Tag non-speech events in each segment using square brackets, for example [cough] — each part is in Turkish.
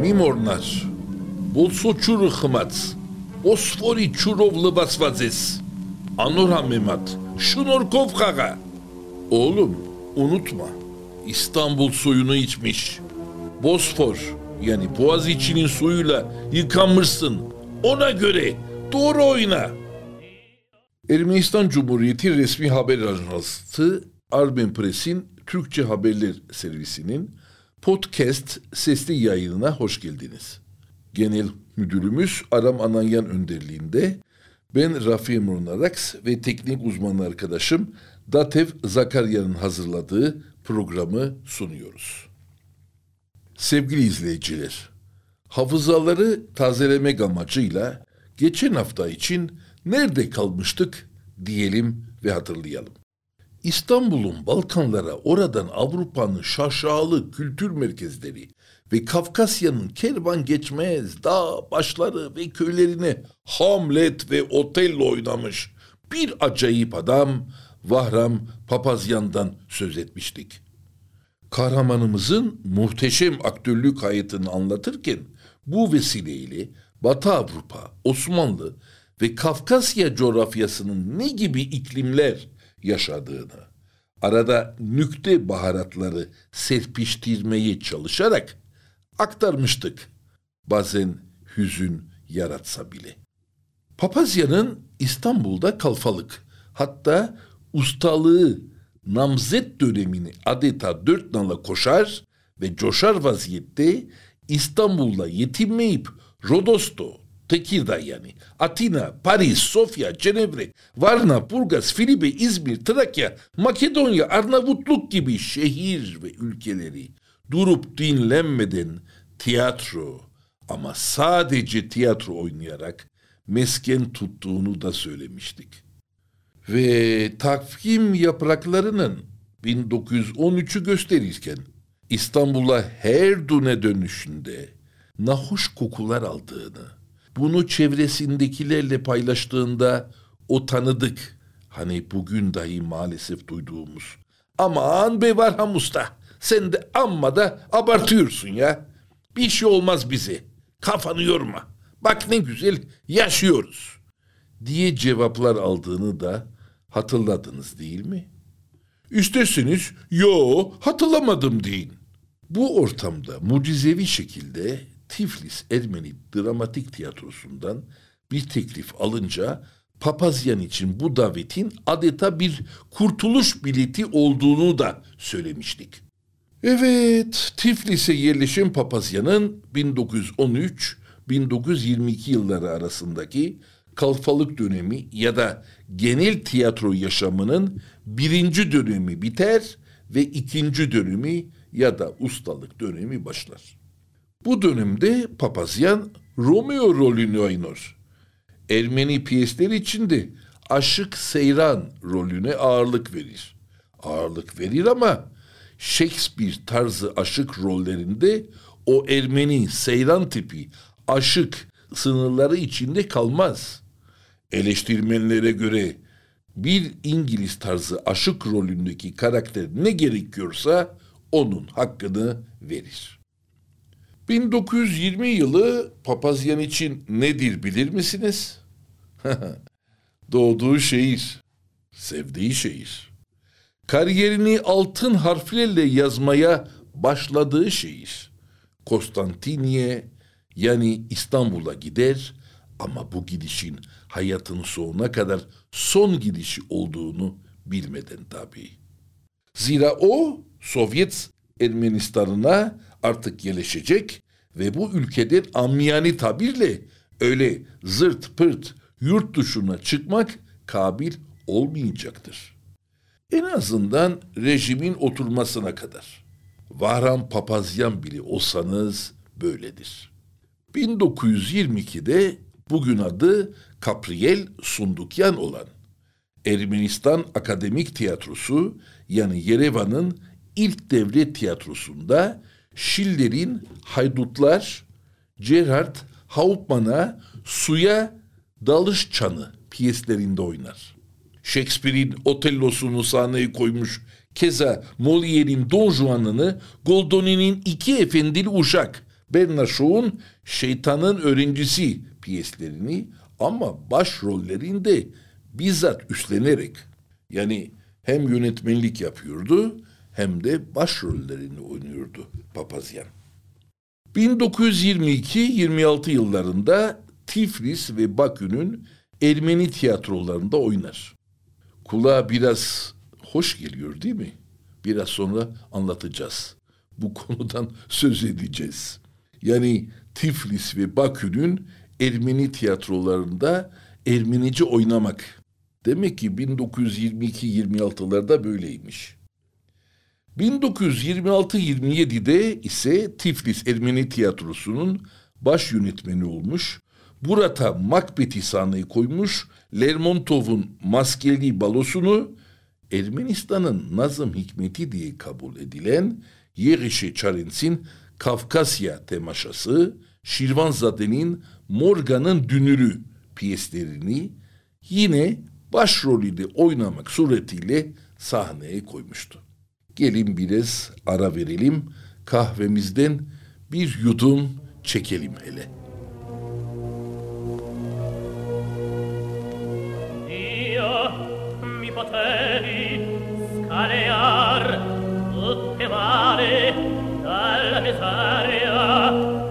Mimornar, Bolso çuru hımat, Osfori çurov lıbasvazes, Anora Memat, Şunorkov kaga. Oğlum unutma, İstanbul suyunu içmiş. Bosfor yani Boğaz içinin suyuyla yıkanmışsın. Ona göre doğru oyna. Ermenistan Cumhuriyeti resmi haber ajansı Armen Press'in Türkçe haberler servisinin podcast sesli yayınına hoş geldiniz. Genel müdürümüz Aram Ananyan önderliğinde ben Rafi Emrunaraks ve teknik uzman arkadaşım Datev Zakarya'nın hazırladığı programı sunuyoruz. Sevgili izleyiciler, hafızaları tazelemek amacıyla geçen hafta için nerede kalmıştık diyelim ve hatırlayalım. İstanbul'un Balkanlara oradan Avrupa'nın şaşalı kültür merkezleri ve Kafkasya'nın kervan geçmez dağ başları ve köylerine Hamlet ve Otello oynamış bir acayip adam Vahram Papazyan'dan söz etmiştik. Kahramanımızın muhteşem aktörlük hayatını anlatırken bu vesileyle Batı Avrupa, Osmanlı ve Kafkasya coğrafyasının ne gibi iklimler yaşadığını, arada nükte baharatları serpiştirmeye çalışarak aktarmıştık. Bazen hüzün yaratsa bile. Papazya'nın İstanbul'da kalfalık, hatta ustalığı namzet dönemini adeta dört nala koşar ve coşar vaziyette İstanbul'da yetinmeyip Rodos'to, Tekirdağ yani, Atina, Paris, Sofya, Cenevre, Varna, Burgaz, Filibe, İzmir, Trakya, Makedonya, Arnavutluk gibi şehir ve ülkeleri durup dinlenmeden tiyatro ama sadece tiyatro oynayarak mesken tuttuğunu da söylemiştik. Ve takvim yapraklarının 1913'ü gösterirken İstanbul'a her dune dönüşünde nahoş kokular aldığını, bunu çevresindekilerle paylaştığında o tanıdık, hani bugün dahi maalesef duyduğumuz. Aman be Varham Usta, sen de amma da abartıyorsun ya. Bir şey olmaz bize. Kafanı yorma. Bak ne güzel yaşıyoruz. Diye cevaplar aldığını da hatırladınız değil mi? İsterseniz yo hatırlamadım deyin. Bu ortamda mucizevi şekilde Tiflis Ermeni Dramatik Tiyatrosu'ndan bir teklif alınca Papazyan için bu davetin adeta bir kurtuluş bileti olduğunu da söylemiştik. Evet, Tiflis'e yerleşen Papazyan'ın 1913-1922 yılları arasındaki kalfalık dönemi ya da genel tiyatro yaşamının birinci dönemi biter ve ikinci dönemi ya da ustalık dönemi başlar. Bu dönemde Papazyan Romeo rolünü oynar. Ermeni piyesler içinde aşık seyran rolüne ağırlık verir. Ağırlık verir ama Shakespeare tarzı aşık rollerinde o Ermeni seyran tipi aşık sınırları içinde kalmaz. Eleştirmenlere göre bir İngiliz tarzı aşık rolündeki karakter ne gerekiyorsa onun hakkını verir. 1920 yılı Papazyan için nedir bilir misiniz? [laughs] Doğduğu şehir, sevdiği şehir. Kariyerini altın harflerle yazmaya başladığı şehir. Konstantiniye yani İstanbul'a gider ama bu gidişin hayatın sonuna kadar son gidişi olduğunu bilmeden tabii. Zira o Sovyet Ermenistan'ına artık yerleşecek ve bu ülkeden amyani tabirle öyle zırt pırt yurt dışına çıkmak kabil olmayacaktır. En azından rejimin oturmasına kadar. Vahram Papazyan bile olsanız böyledir. 1922'de bugün adı Kapriyel Sundukyan olan Ermenistan Akademik Tiyatrosu yani Yerevan'ın ilk devlet tiyatrosunda Schiller'in Haydutlar, Gerhard Hauptmann'a Suya Dalış Çanı piyeslerinde oynar. Shakespeare'in Otello'sunu sahneye koymuş. Keza Molière'in Don Juan'ını, Goldoni'nin iki efendili uşak, Bernard Shaw'un Şeytanın Öğrencisi piyeslerini ama başrollerinde bizzat üstlenerek yani hem yönetmenlik yapıyordu hem de başrollerini oynuyordu Papazyan. 1922-26 yıllarında Tiflis ve Bakü'nün Ermeni tiyatrolarında oynar. Kulağa biraz hoş geliyor değil mi? Biraz sonra anlatacağız. Bu konudan [laughs] söz edeceğiz. Yani Tiflis ve Bakü'nün Ermeni tiyatrolarında Ermenice oynamak. Demek ki 1922-26'larda böyleymiş. 1926-27'de ise Tiflis Ermeni Tiyatrosu'nun baş yönetmeni olmuş. Burada Macbeth'i sahneye koymuş. Lermontov'un maskeli balosunu Ermenistan'ın Nazım Hikmeti diye kabul edilen Yerişe Çarens'in Kafkasya temaşası, Şirvanzade'nin Morgan'ın Dünürü piyeslerini yine başrolünde oynamak suretiyle sahneye koymuştu. Gelin biraz ara verelim, kahvemizden bir yudum çekelim hele. Potevi scalear tutte male dalla miseria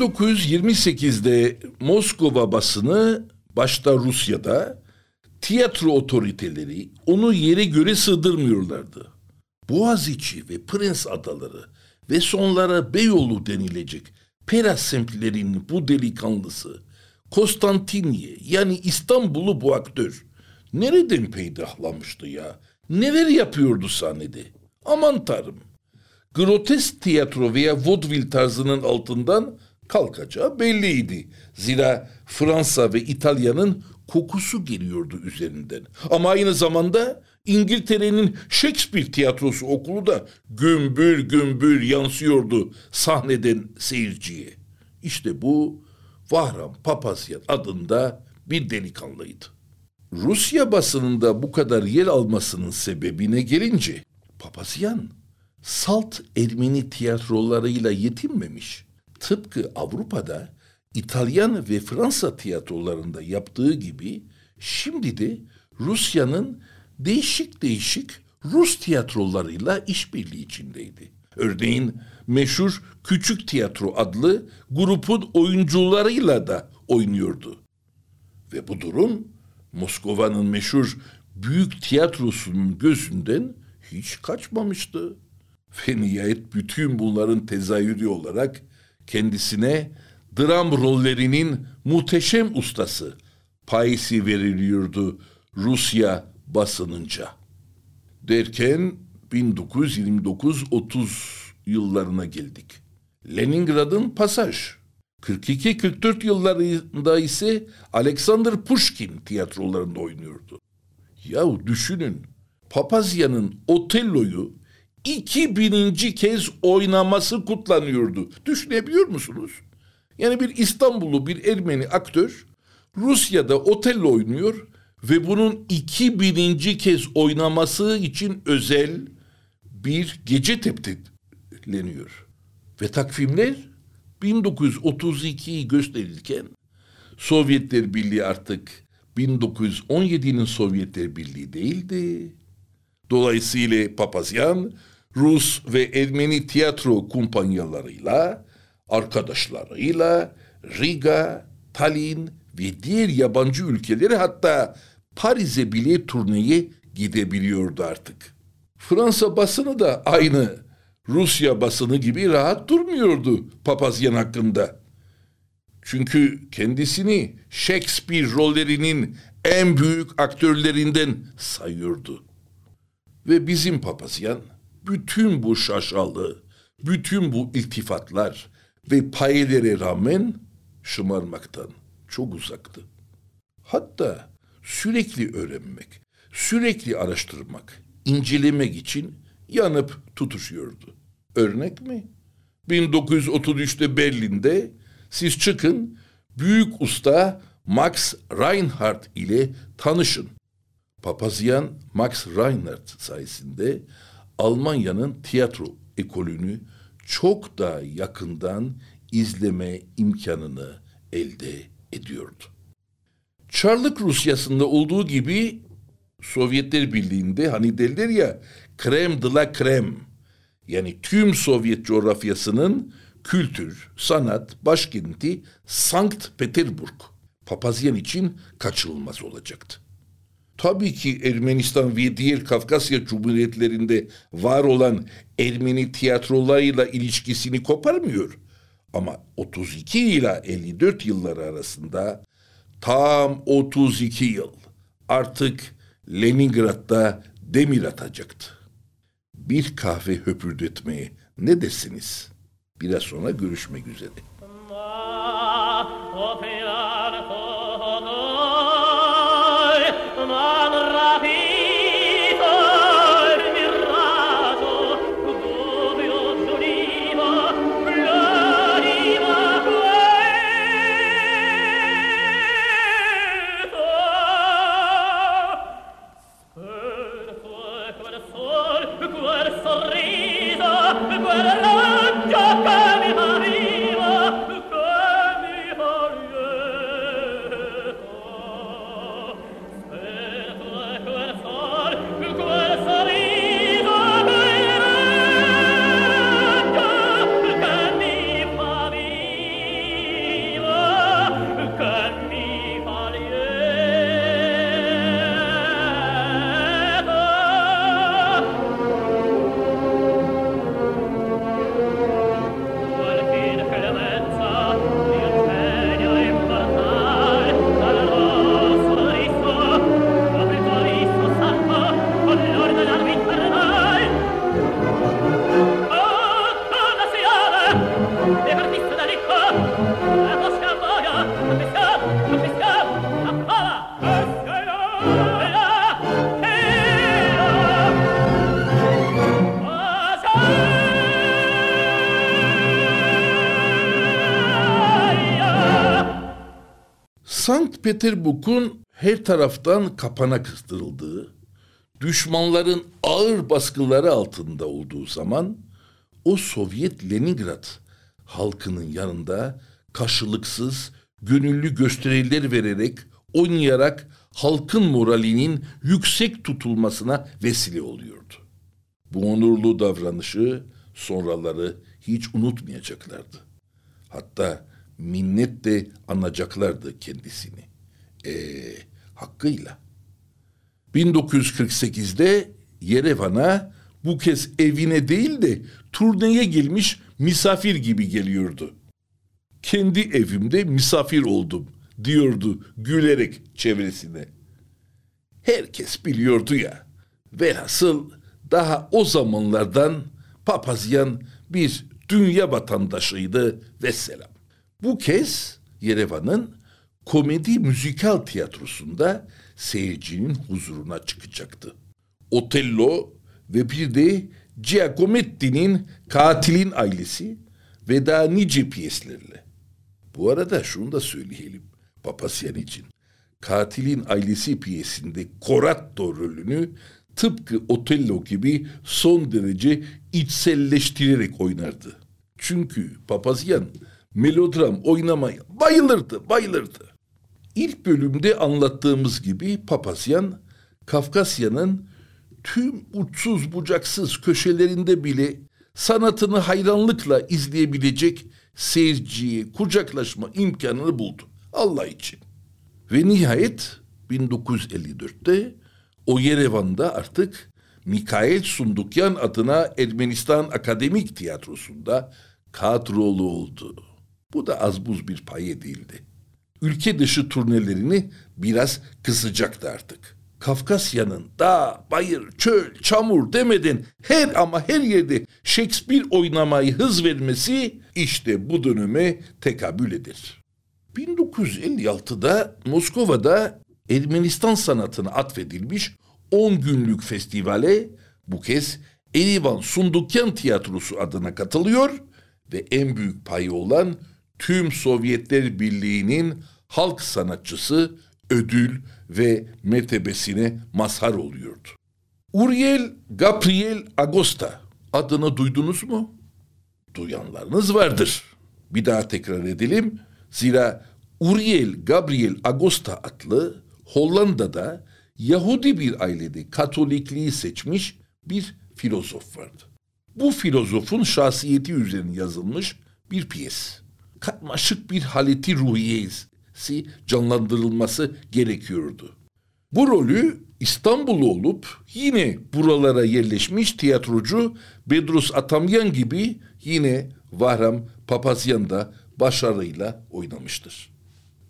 ...1928'de Moskova basını başta Rusya'da tiyatro otoriteleri onu yere göre sığdırmıyorlardı. Boğaziçi ve Prens Adaları ve sonlara Beyoğlu denilecek Peras semtlerinin bu delikanlısı Konstantinye yani İstanbul'u bu aktör nereden peydahlamıştı ya? Neler yapıyordu sahnede? Aman tanrım. Grotesk tiyatro veya vaudeville tarzının altından kalkacağı belliydi. Zira Fransa ve İtalya'nın kokusu geliyordu üzerinden. Ama aynı zamanda İngiltere'nin Shakespeare tiyatrosu okulu da gümbür gümbür yansıyordu sahneden seyirciye. İşte bu Vahram Papazyan adında bir delikanlıydı. Rusya basınında bu kadar yer almasının sebebine gelince Papazyan salt Ermeni tiyatrolarıyla yetinmemiş. Tıpkı Avrupa'da İtalyan ve Fransa tiyatrolarında yaptığı gibi şimdi de Rusya'nın değişik değişik Rus tiyatrolarıyla işbirliği içindeydi. Örneğin meşhur Küçük Tiyatro adlı grubun oyuncularıyla da oynuyordu. Ve bu durum Moskova'nın meşhur büyük tiyatrosunun gözünden hiç kaçmamıştı. Ve nihayet bütün bunların tezahürü olarak kendisine dram rollerinin muhteşem ustası payesi veriliyordu Rusya basınınca. Derken 1929-30 yıllarına geldik. Leningrad'ın pasaj. 42-44 yıllarında ise Alexander Pushkin tiyatrolarında oynuyordu. Yahu düşünün Papazya'nın Otello'yu 2000. kez oynaması kutlanıyordu. Düşünebiliyor musunuz? Yani bir İstanbullu bir Ermeni aktör Rusya'da Otello oynuyor ve bunun 2000. kez oynaması için özel bir gece teptileniyor. Ve takvimler 1932'yi gösterirken Sovyetler Birliği artık 1917'nin Sovyetler Birliği değildi. Dolayısıyla Papazyan Rus ve Ermeni tiyatro kumpanyalarıyla, arkadaşlarıyla Riga, Tallinn ve diğer yabancı ülkeleri hatta Paris'e bile turneye gidebiliyordu artık. Fransa basını da aynı Rusya basını gibi rahat durmuyordu Papazyan hakkında. Çünkü kendisini Shakespeare rollerinin en büyük aktörlerinden sayıyordu. Ve bizim Papazyan bütün bu şaşalı, bütün bu iltifatlar ve payelere rağmen şımarmaktan çok uzaktı. Hatta sürekli öğrenmek, sürekli araştırmak, incelemek için yanıp tutuşuyordu. Örnek mi? 1933'te Berlin'de siz çıkın büyük usta Max Reinhardt ile tanışın. Papazyan Max Reinhardt sayesinde Almanya'nın tiyatro ekolünü çok daha yakından izleme imkanını elde ediyordu. Çarlık Rusyası'nda olduğu gibi Sovyetler Birliği'nde hani derler ya krem de la krem yani tüm Sovyet coğrafyasının kültür, sanat başkenti Sankt Petersburg Papazyan için kaçınılmaz olacaktı. Tabii ki Ermenistan ve diğer Kafkasya Cumhuriyetlerinde var olan Ermeni tiyatrolarıyla ilişkisini koparmıyor. Ama 32 ila 54 yılları arasında tam 32 yıl artık Leningrad'da demir atacaktı. Bir kahve höpürdetmeye ne desiniz? Biraz sonra görüşmek üzere. Sankt Petersburg'un her taraftan kapana kıstırıldığı, düşmanların ağır baskıları altında olduğu zaman o Sovyet Leningrad halkının yanında karşılıksız, gönüllü gösteriler vererek, oynayarak halkın moralinin yüksek tutulmasına vesile oluyordu. Bu onurlu davranışı sonraları hiç unutmayacaklardı. Hatta minnet de anacaklardı kendisini. E, hakkıyla. 1948'de Yerevan'a bu kez evine değil de turneye gelmiş misafir gibi geliyordu. Kendi evimde misafir oldum diyordu gülerek çevresine. Herkes biliyordu ya. Velhasıl daha o zamanlardan papazyan bir dünya vatandaşıydı ve selam. Bu kez Yerevan'ın komedi müzikal tiyatrosunda seyircinin huzuruna çıkacaktı. Otello ve bir de Giacometti'nin Katilin Ailesi ve daha nice piyeslerle. Bu arada şunu da söyleyelim Papasyan için. Katilin Ailesi piyesinde Coratto rolünü tıpkı Otello gibi son derece içselleştirerek oynardı. Çünkü Papazyan melodram oynamaya bayılırdı, bayılırdı. İlk bölümde anlattığımız gibi Papazyan, Kafkasya'nın tüm uçsuz bucaksız köşelerinde bile sanatını hayranlıkla izleyebilecek seyirciye kucaklaşma imkanını buldu. Allah için. Ve nihayet 1954'te o Yerevan'da artık Mikail Sundukyan adına Ermenistan Akademik Tiyatrosu'nda kadrolu oldu. Bu da az buz bir paye değildi. Ülke dışı turnelerini biraz kısacaktı artık. Kafkasya'nın dağ, bayır, çöl, çamur demeden her ama her yerde Shakespeare oynamayı hız vermesi işte bu döneme tekabül eder. 1956'da Moskova'da Ermenistan sanatına atfedilmiş 10 günlük festivale bu kez Erivan Sundukyan Tiyatrosu adına katılıyor ve en büyük payı olan tüm Sovyetler Birliği'nin halk sanatçısı ödül ve mertebesine mazhar oluyordu. Uriel Gabriel Agosta adını duydunuz mu? Duyanlarınız vardır. Bir daha tekrar edelim. Zira Uriel Gabriel Agosta adlı Hollanda'da Yahudi bir ailede Katolikliği seçmiş bir filozof vardı. Bu filozofun şahsiyeti üzerine yazılmış bir piyes. Katmaşık bir haleti ruhiyesi canlandırılması gerekiyordu. Bu rolü İstanbullu olup yine buralara yerleşmiş tiyatrocu Bedrus Atamyan gibi yine Vahram Papazyan da başarıyla oynamıştır.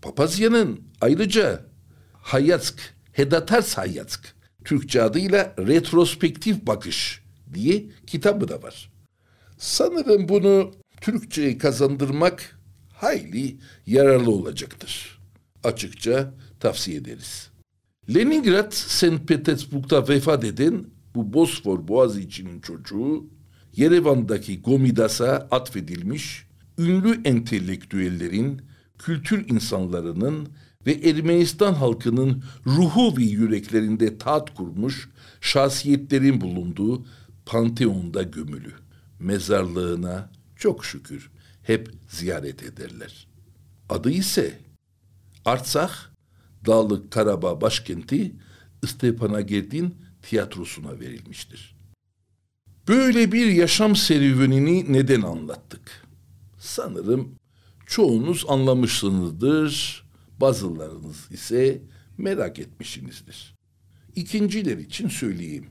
Papazyan'ın ayrıca Hayatsk, Hedatars Hayatsk Türkçe adıyla Retrospektif Bakış diye kitabı da var. Sanırım bunu Türkçe'ye kazandırmak hayli yararlı olacaktır. Açıkça tavsiye ederiz. Leningrad, St. Petersburg'da vefat eden bu Bosfor Boğaziçi'nin çocuğu Yerevan'daki Gomidas'a atfedilmiş ünlü entelektüellerin, kültür insanlarının ve Ermenistan halkının ruhu ve yüreklerinde taht kurmuş şahsiyetlerin bulunduğu Panteon'da gömülü. Mezarlığına çok şükür hep ziyaret ederler. Adı ise Artsakh, Dağlık Karabağ başkenti Stepanakerdin tiyatrosuna verilmiştir. Böyle bir yaşam serüvenini neden anlattık? Sanırım çoğunuz anlamışsınızdır, bazılarınız ise merak etmişsinizdir. İkinciler için söyleyeyim.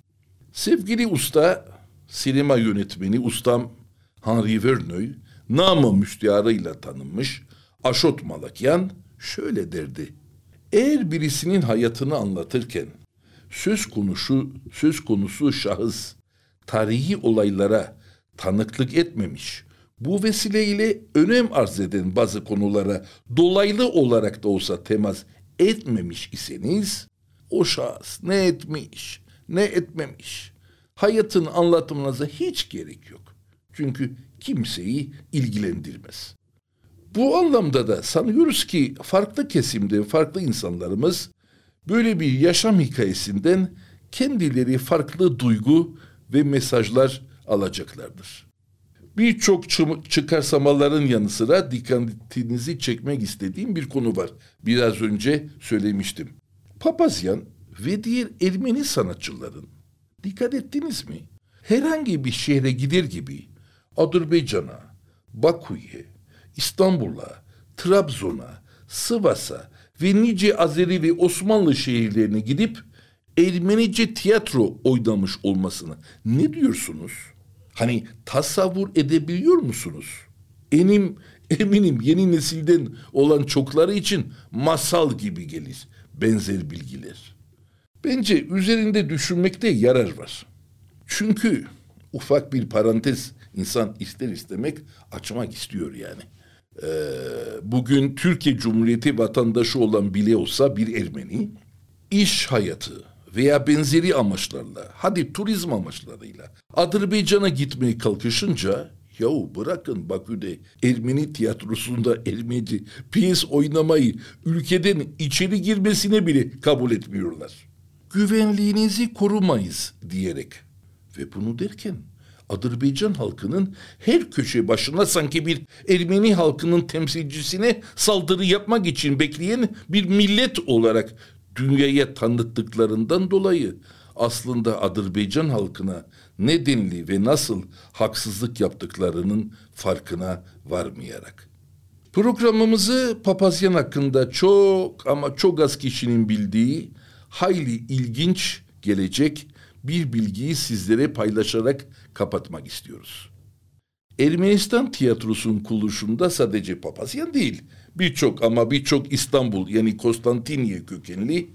Sevgili usta, sinema yönetmeni ustam Henri Verneuil, namı müstiharıyla tanınmış Aşot Malakyan şöyle derdi. Eğer birisinin hayatını anlatırken söz konusu söz konusu şahıs tarihi olaylara tanıklık etmemiş, bu vesileyle önem arz eden bazı konulara dolaylı olarak da olsa temas etmemiş iseniz o şahıs ne etmiş, ne etmemiş. Hayatın anlatımınıza hiç gerek yok. Çünkü kimseyi ilgilendirmez. Bu anlamda da sanıyoruz ki farklı kesimde farklı insanlarımız böyle bir yaşam hikayesinden kendileri farklı duygu ve mesajlar alacaklardır. Birçok çıkarsamaların yanı sıra dikkatinizi çekmek istediğim bir konu var. Biraz önce söylemiştim. Papazyan ve diğer Ermeni sanatçıların dikkat ettiniz mi? Herhangi bir şehre gider gibi Azerbaycan'a, Bakü'ye, İstanbul'a, Trabzon'a, Sivas'a ve nice Azeri ve Osmanlı şehirlerine gidip Ermenice tiyatro oynamış olmasını ne diyorsunuz? Hani tasavvur edebiliyor musunuz? Enim eminim yeni nesilden olan çokları için masal gibi gelir benzer bilgiler. Bence üzerinde düşünmekte yarar var. Çünkü ufak bir parantez insan ister istemek açmak istiyor yani. Ee, bugün Türkiye Cumhuriyeti vatandaşı olan bile olsa bir Ermeni iş hayatı veya benzeri amaçlarla hadi turizm amaçlarıyla Azerbaycan'a gitmeye kalkışınca Yahu bırakın Bakü'de Ermeni tiyatrosunda Ermeni piyes oynamayı ülkeden içeri girmesine bile kabul etmiyorlar. Güvenliğinizi korumayız diyerek. Ve bunu derken Azerbaycan halkının her köşe başına sanki bir Ermeni halkının temsilcisine saldırı yapmak için bekleyen bir millet olarak dünyaya tanıttıklarından dolayı aslında Azerbaycan halkına ne denli ve nasıl haksızlık yaptıklarının farkına varmayarak. Programımızı papazyan hakkında çok ama çok az kişinin bildiği hayli ilginç gelecek bir bilgiyi sizlere paylaşarak kapatmak istiyoruz. Ermenistan tiyatrosunun kuruluşunda sadece papazyan değil, birçok ama birçok İstanbul yani Konstantiniye kökenli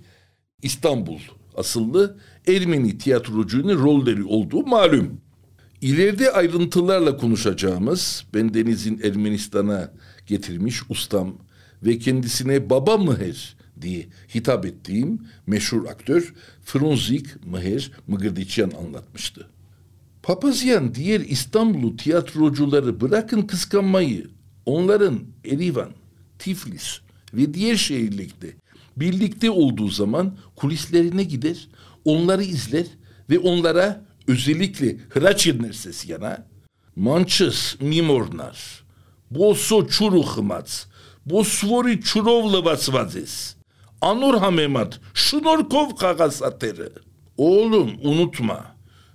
İstanbul asıllı Ermeni tiyatrocunun rolleri olduğu malum. İleride ayrıntılarla konuşacağımız ben Deniz'in Ermenistan'a getirmiş ustam ve kendisine baba Mıher diye hitap ettiğim meşhur aktör Frunzik Mıher Mıgırdiçyan anlatmıştı. Papazyan diğer İstanbul'u tiyatrocuları bırakın kıskanmayı, onların Erivan, Tiflis ve diğer şehirlikte birlikte olduğu zaman kulislerine gider, onları izler ve onlara özellikle Hraç yana Mançız mimornar, Boso çuruhmac, Bosvori çurovlavasvazes, Anur hamemat, Şunorkov kagasateri. Oğlum unutma,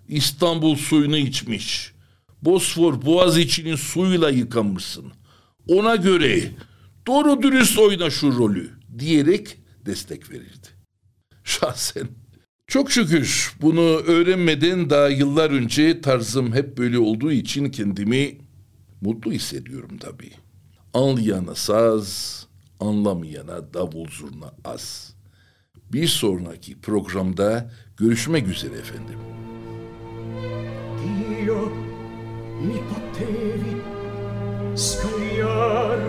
İstanbul suyunu içmiş. Bosfor boğaz içinin suyuyla yıkanmışsın. Ona göre doğru dürüst oyna şu rolü diyerek destek verirdi. Şahsen çok şükür bunu öğrenmeden daha yıllar önce tarzım hep böyle olduğu için kendimi mutlu hissediyorum tabii. Anlayana saz, anlamayana davul zurna az. Bir sonraki programda görüşmek üzere efendim. buio mi potevi scagliar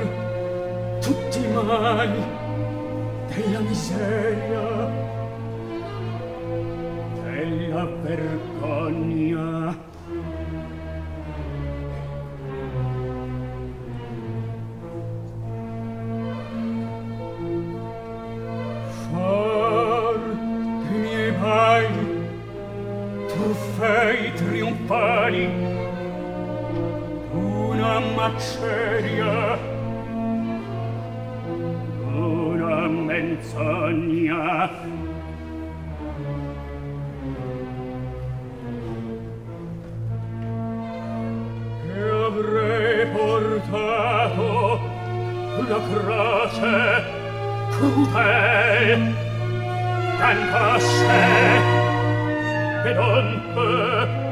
tutti i mali della miseria della vergogna pasce, vedonque